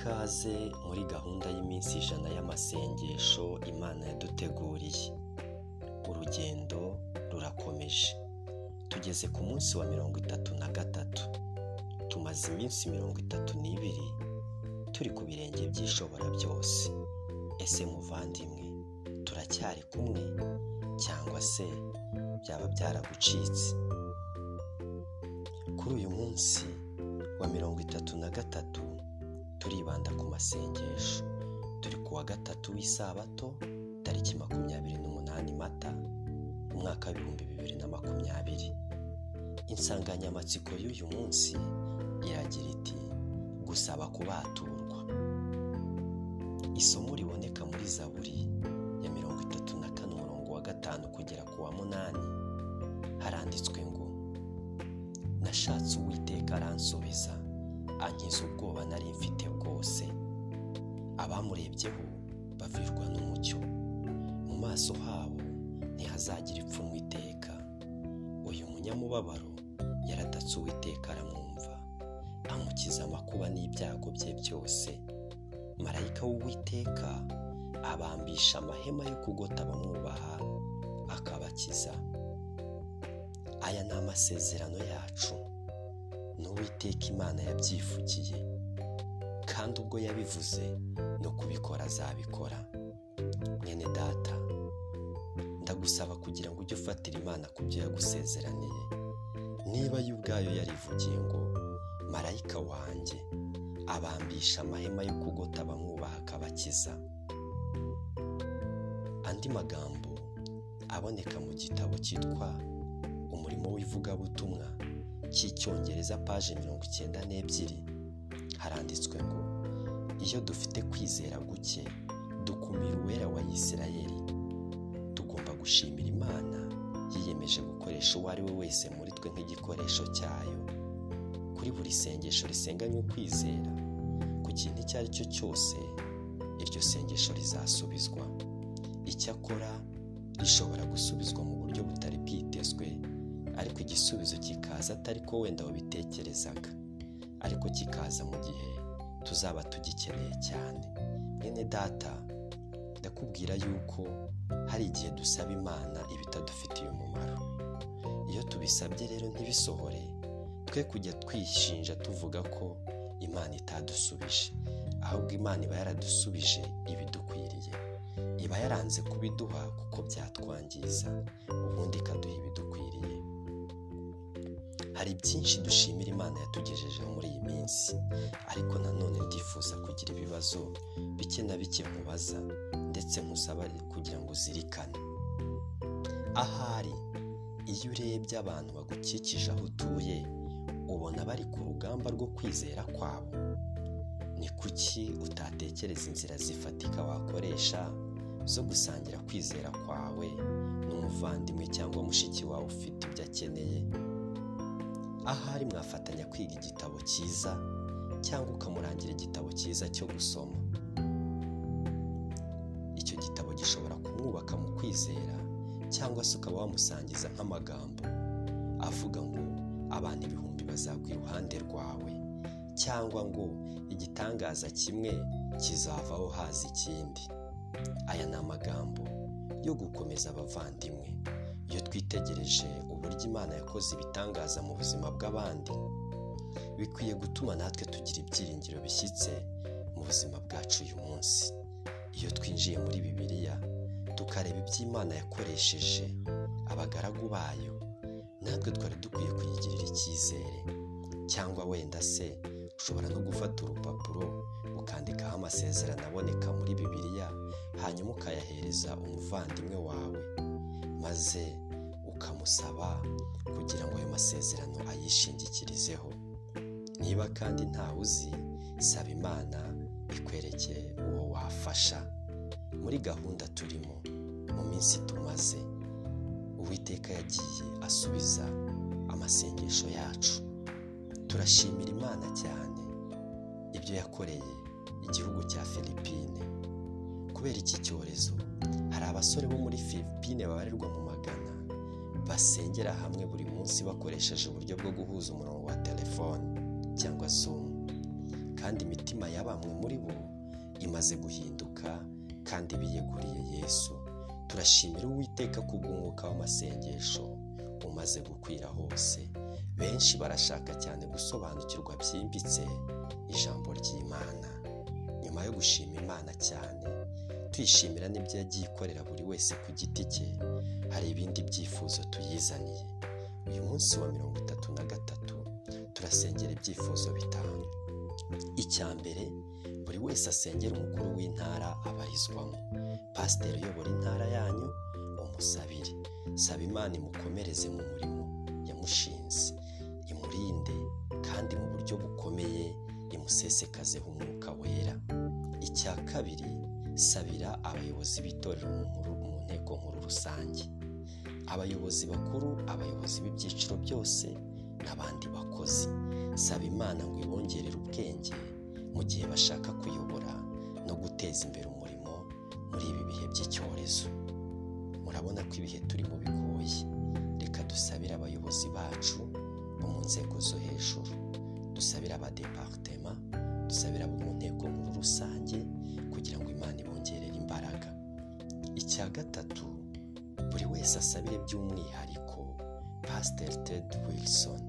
ikaze muri gahunda y'iminsi ijana y'amasengesho Imana yaduteguriye. Urugendo rurakomeje. Tugeze ku munsi wa mirongo itatu na gatatu. Tumaze iminsi mirongo itatu n'ibiri turi ku birenge by'ishobora byose. Ese muvandimwe turacyari kumwe cyangwa se byaba byaragucitse? Kuri uyu munsi wa mirongo itatu na gatatu turibanda ku masengesho. Turi ku wa gatatu w'isabato tariki makumyabiri n'umunani mata umwaka w'ibihumbi bibiri na makumyabiri. Insanganyamatsiko y'uyu munsi iragira iti gusaba kubaturwa. Isomo riboneka muri Zaburi ya mirongo itatu na kane umurongo wa gatanu kugera ku wa munani haranditswe ngo nashatse uwiteka aransubiza ankiza ubwoba nari mfite bwose. Abamurebyeho bavirwa n'umucyo. Mu maso habo ntihazagira ipfunwe iteka. Uyu munyamubabaro yaratatse uwiteka aramwumva. Amukiza amakuba n'ibyago bye byose. Marayika w'uwiteka abambisha amahema yo kugota abamwubaha akabakiza. Aya ni amasezerano yacu. N'uwiteka imana yabyivugiye kandi ubwo yabivuze no kubikora azabikora. Mwene data ndagusaba kugira ngo ujye ufatira imana ku byo yagusezeraniye niba yo ubwayo yarivugiye ngo marayika wanjye abambisha amahema yo kugota abamwubaha akabakiza andi magambo aboneka mu gitabo cyitwa umurimo w'ivugabutumwa. Cy'icyongereza paje mirongo icyenda n'ebyiri haranditswe ngo iyo dufite kwizera guke dukumira uwera wa Isirayeli tugomba gushimira imana yiyemeje gukoresha uwo ari we wese muri twe nk'igikoresho cyayo. Kuri buri sengesho risenganywe kwizera ku kintu icyo ari cyo cyose iryo sengesho rizasubizwa. Icyakora rishobora gusubizwa mu buryo butari bwitezwe ariko igisubizo kikaza atari ko wenda wabitekerezaga. Ariko kikaza mu gihe tuzaba tugikeneye cyane. Mwene data ndakubwira yuko hari igihe dusaba imana ibitadufitiye umumaro. Iyo tubisabye rero ntibisohore twe kujya twishinja tuvuga ko imana itadusubije. Ahubwo imana iba yaradusubije ibidukwiriye. Iba yaranze kubiduha kuko byatwangiza ubundi ikaduha ibidukwiriye. Hari byinshi dushimira imana yatugejejeho muri iyi minsi ariko nanone ndifuza kugira ibibazo bike na bike nkubaza ndetse nkusaba kugira ngo uzirikane. Ahari iyo urebye abantu bagukikije aho utuye ubona bari ku rugamba rwo kwizera kwabo. Ni kuki utatekereza inzira zifatika wakoresha zo gusangira kwizera kwawe n'umuvandimwe cyangwa mushiki wawe ufite ibyo akeneye? Ahari mwafatanya kwiga igitabo cyiza cyangwa ukamurangira igitabo cyiza cyo gusoma. Icyo gitabo gishobora kumwubaka mu kwizera cyangwa se ukaba wamusangiza nk'amagambo avuga ngo abantu ibihumbi bazagwa iruhande rwawe cyangwa ngo igitangaza kimwe kizavaho haza ikindi. Aya ni amagambo yo gukomeza abavandimwe. Twitegereje uburyo imana yakoze ibitangaza mu buzima bw'abandi. Bikwiye gutuma natwe tugira ibyiringiro bishyitse mu buzima bwacu uyu munsi. Iyo twinjiye muri bibiliya tukareba ibyo imana yakoresheje abagaragu bayo. Natwe twari dukwiye kuyigirira icyizere cyangwa wenda se ushobora no gufata urupapuro ukandikaho amasezerano aboneka muri bibiliya hanyuma ukayahereza umuvandimwe wawe. Maze ukamusaba kugira ngo ayo masezerano ayishingikirizeho. Niba kandi ntawe uzi saba imana ikwerekeye uwo wafasha. Muri gahunda turimo mu minsi tumaze uwiteka yagiye asubiza amasengesho yacu. Turashimira imana cyane ibyo yakoreye igihugu cya Filipine. Kubera iki cyorezo hari abasore bo muri Filipine babarirwa mu magana basengera hamwe buri munsi bakoresheje uburyo bwo guhuza umurongo wa telefone cyangwa zoom. Kandi imitima ya bamwe muri bo imaze guhinduka kandi biyeguriye yesu. Turashimira uwiteka kubw'umwuka w'amasengesho umaze gukwira hose. Benshi barashaka cyane gusobanukirwa byimbitse ijambo ry'imana. Nyuma yo gushima imana cyane tuyishimira n'ibyo yagiye ikorera buri wese ku giti cye. Hari ibindi byifuzo tuyizaniye. Uyu munsi wa mirongo itatu na gatatu turasengera ibyifuzo bitanu. Icya mbere buri wese asengera umukuru w'intara abarizwamo. Pasiteri uyobora intara yanyu umusabire. Saba imana imukomereze mu murimo yamushinze. Imurinde kandi mu buryo bukomeye imusesekazeho umwuka wera. Icya kabiri sabira abayobozi b'itorero mu nteko nkuru rusange. Abayobozi bakuru abayobozi b'ibyiciro byose n'abandi bakozi. Saba imana ngo ibongerere ubwenge mu gihe bashaka kuyobora no guteza imbere umurimo muri ibi bihe by'icyorezo. Murabona ko ibihe turimo bigoye reka dusabire abayobozi bacu bo mu nzego zo hejuru. Dusabire abadeparitema dusabire abo mu nteko nkuru rusange kugira ngo imana ibongerere imbaraga. Icya gatatu buri wese asabire by'umwihariko pasiteri ted wilson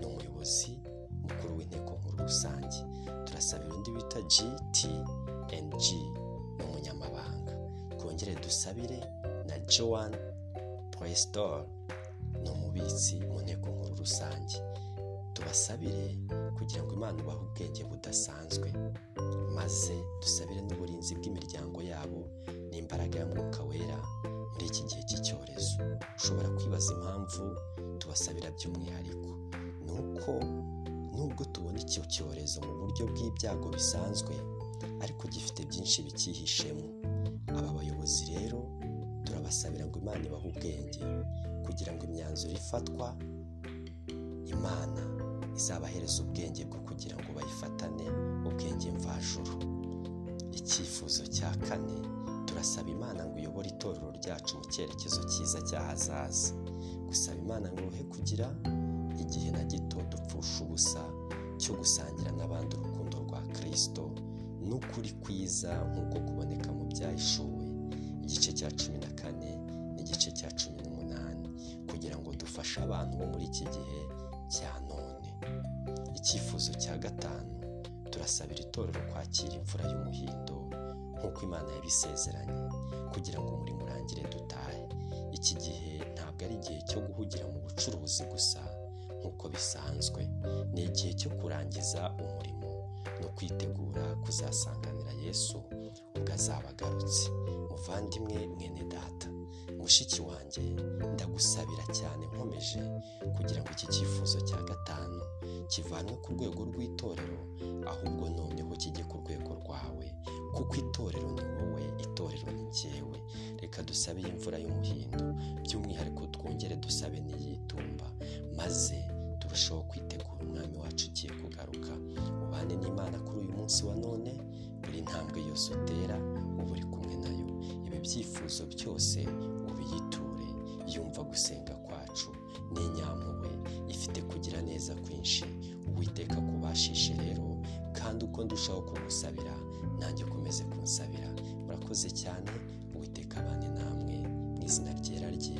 ni umuyobozi mukuru w'inteko nkuru rusange. Turasabira undi bita gtng ni umunyamabanga. Twongere dusabire na joan prestor ni umubitsi mu nteko nkuru rusange. Tubasabire kugira ngo imana ubahe ubwenge budasanzwe maze dusabire n'uburinzi bw'imiryango yabo n'imbaraga ya mwuka wera muri iki gihe cy'icyorezo. Ushobora kwibaza impamvu tubasabira by'umwihariko. Ni uko nubwo tubona icyo cyorezo mu buryo bw'ibyago bisanzwe ariko gifite byinshi bikihishemo. Aba bayobozi rero turabasabira ngo imana ibahe ubwenge kugira ngo imyanzuro ifatwa imana izabahereza ubwenge bwo kugira ngo bayifatane ubwenge mvajuru. Icyifuzo cya kane turasaba imana ngo uyobore itorero ryacu mu cyerekezo cyiza cy'ahazaza gusaba imana ngo uhe kugira igihe na gito dupfusha ubusa cyo gusangira n'abandi urukundo rwa kirisito n'ukuri kwiza nk'uko kuboneka mu byahishuwe igice cya cumi na kane n'igice cya cumi n'umunani. Kugira ngo dufashe abantu bo muri iki gihe cya none. Icyifuzo cya gatanu turasabira itorero kwakira imfura y'umuhindo nk'uko imana yabisezeranye kugira ngo umurimo urangire dutahe. Iki gihe ntabwo ari igihe cyo guhugira mu bucuruzi gusa nk'uko bisanzwe. Ni igihe cyo kurangiza umurimo no kwitegura kuzasanganira yesu azaba agarutse muvandimwe mwene data. Mushiki wanjye ndagusabira cyane nkomeje kugira ngo iki cyifuzo cya gatanu kivanwe ku rwego rw'itorero ahubwo noneho kijye ku rwego rwawe kuko itorero ni wowe itorero ni jyewe. Reka dusabe iyi mvura y'umuhindo by'umwihariko twongere dusabe n'iyitumba maze turusheho kwitegura umwami wacu ugiye kugaruka ubane n'imana kuri uyu munsi wa none buri ntambwe yose utera uba uri kumwe na yo. Ibi byifuzo byose ubiyiture yumva gusenga kwacu ni inyampuhwe ifite kugira neza kwinshi. Uwiteka kubashishe rero kandi uko ndushaho kumusabira nanjye ukomeze kunsabira. Murakoze cyane uwiteka abane namwe mu izina ryera rye.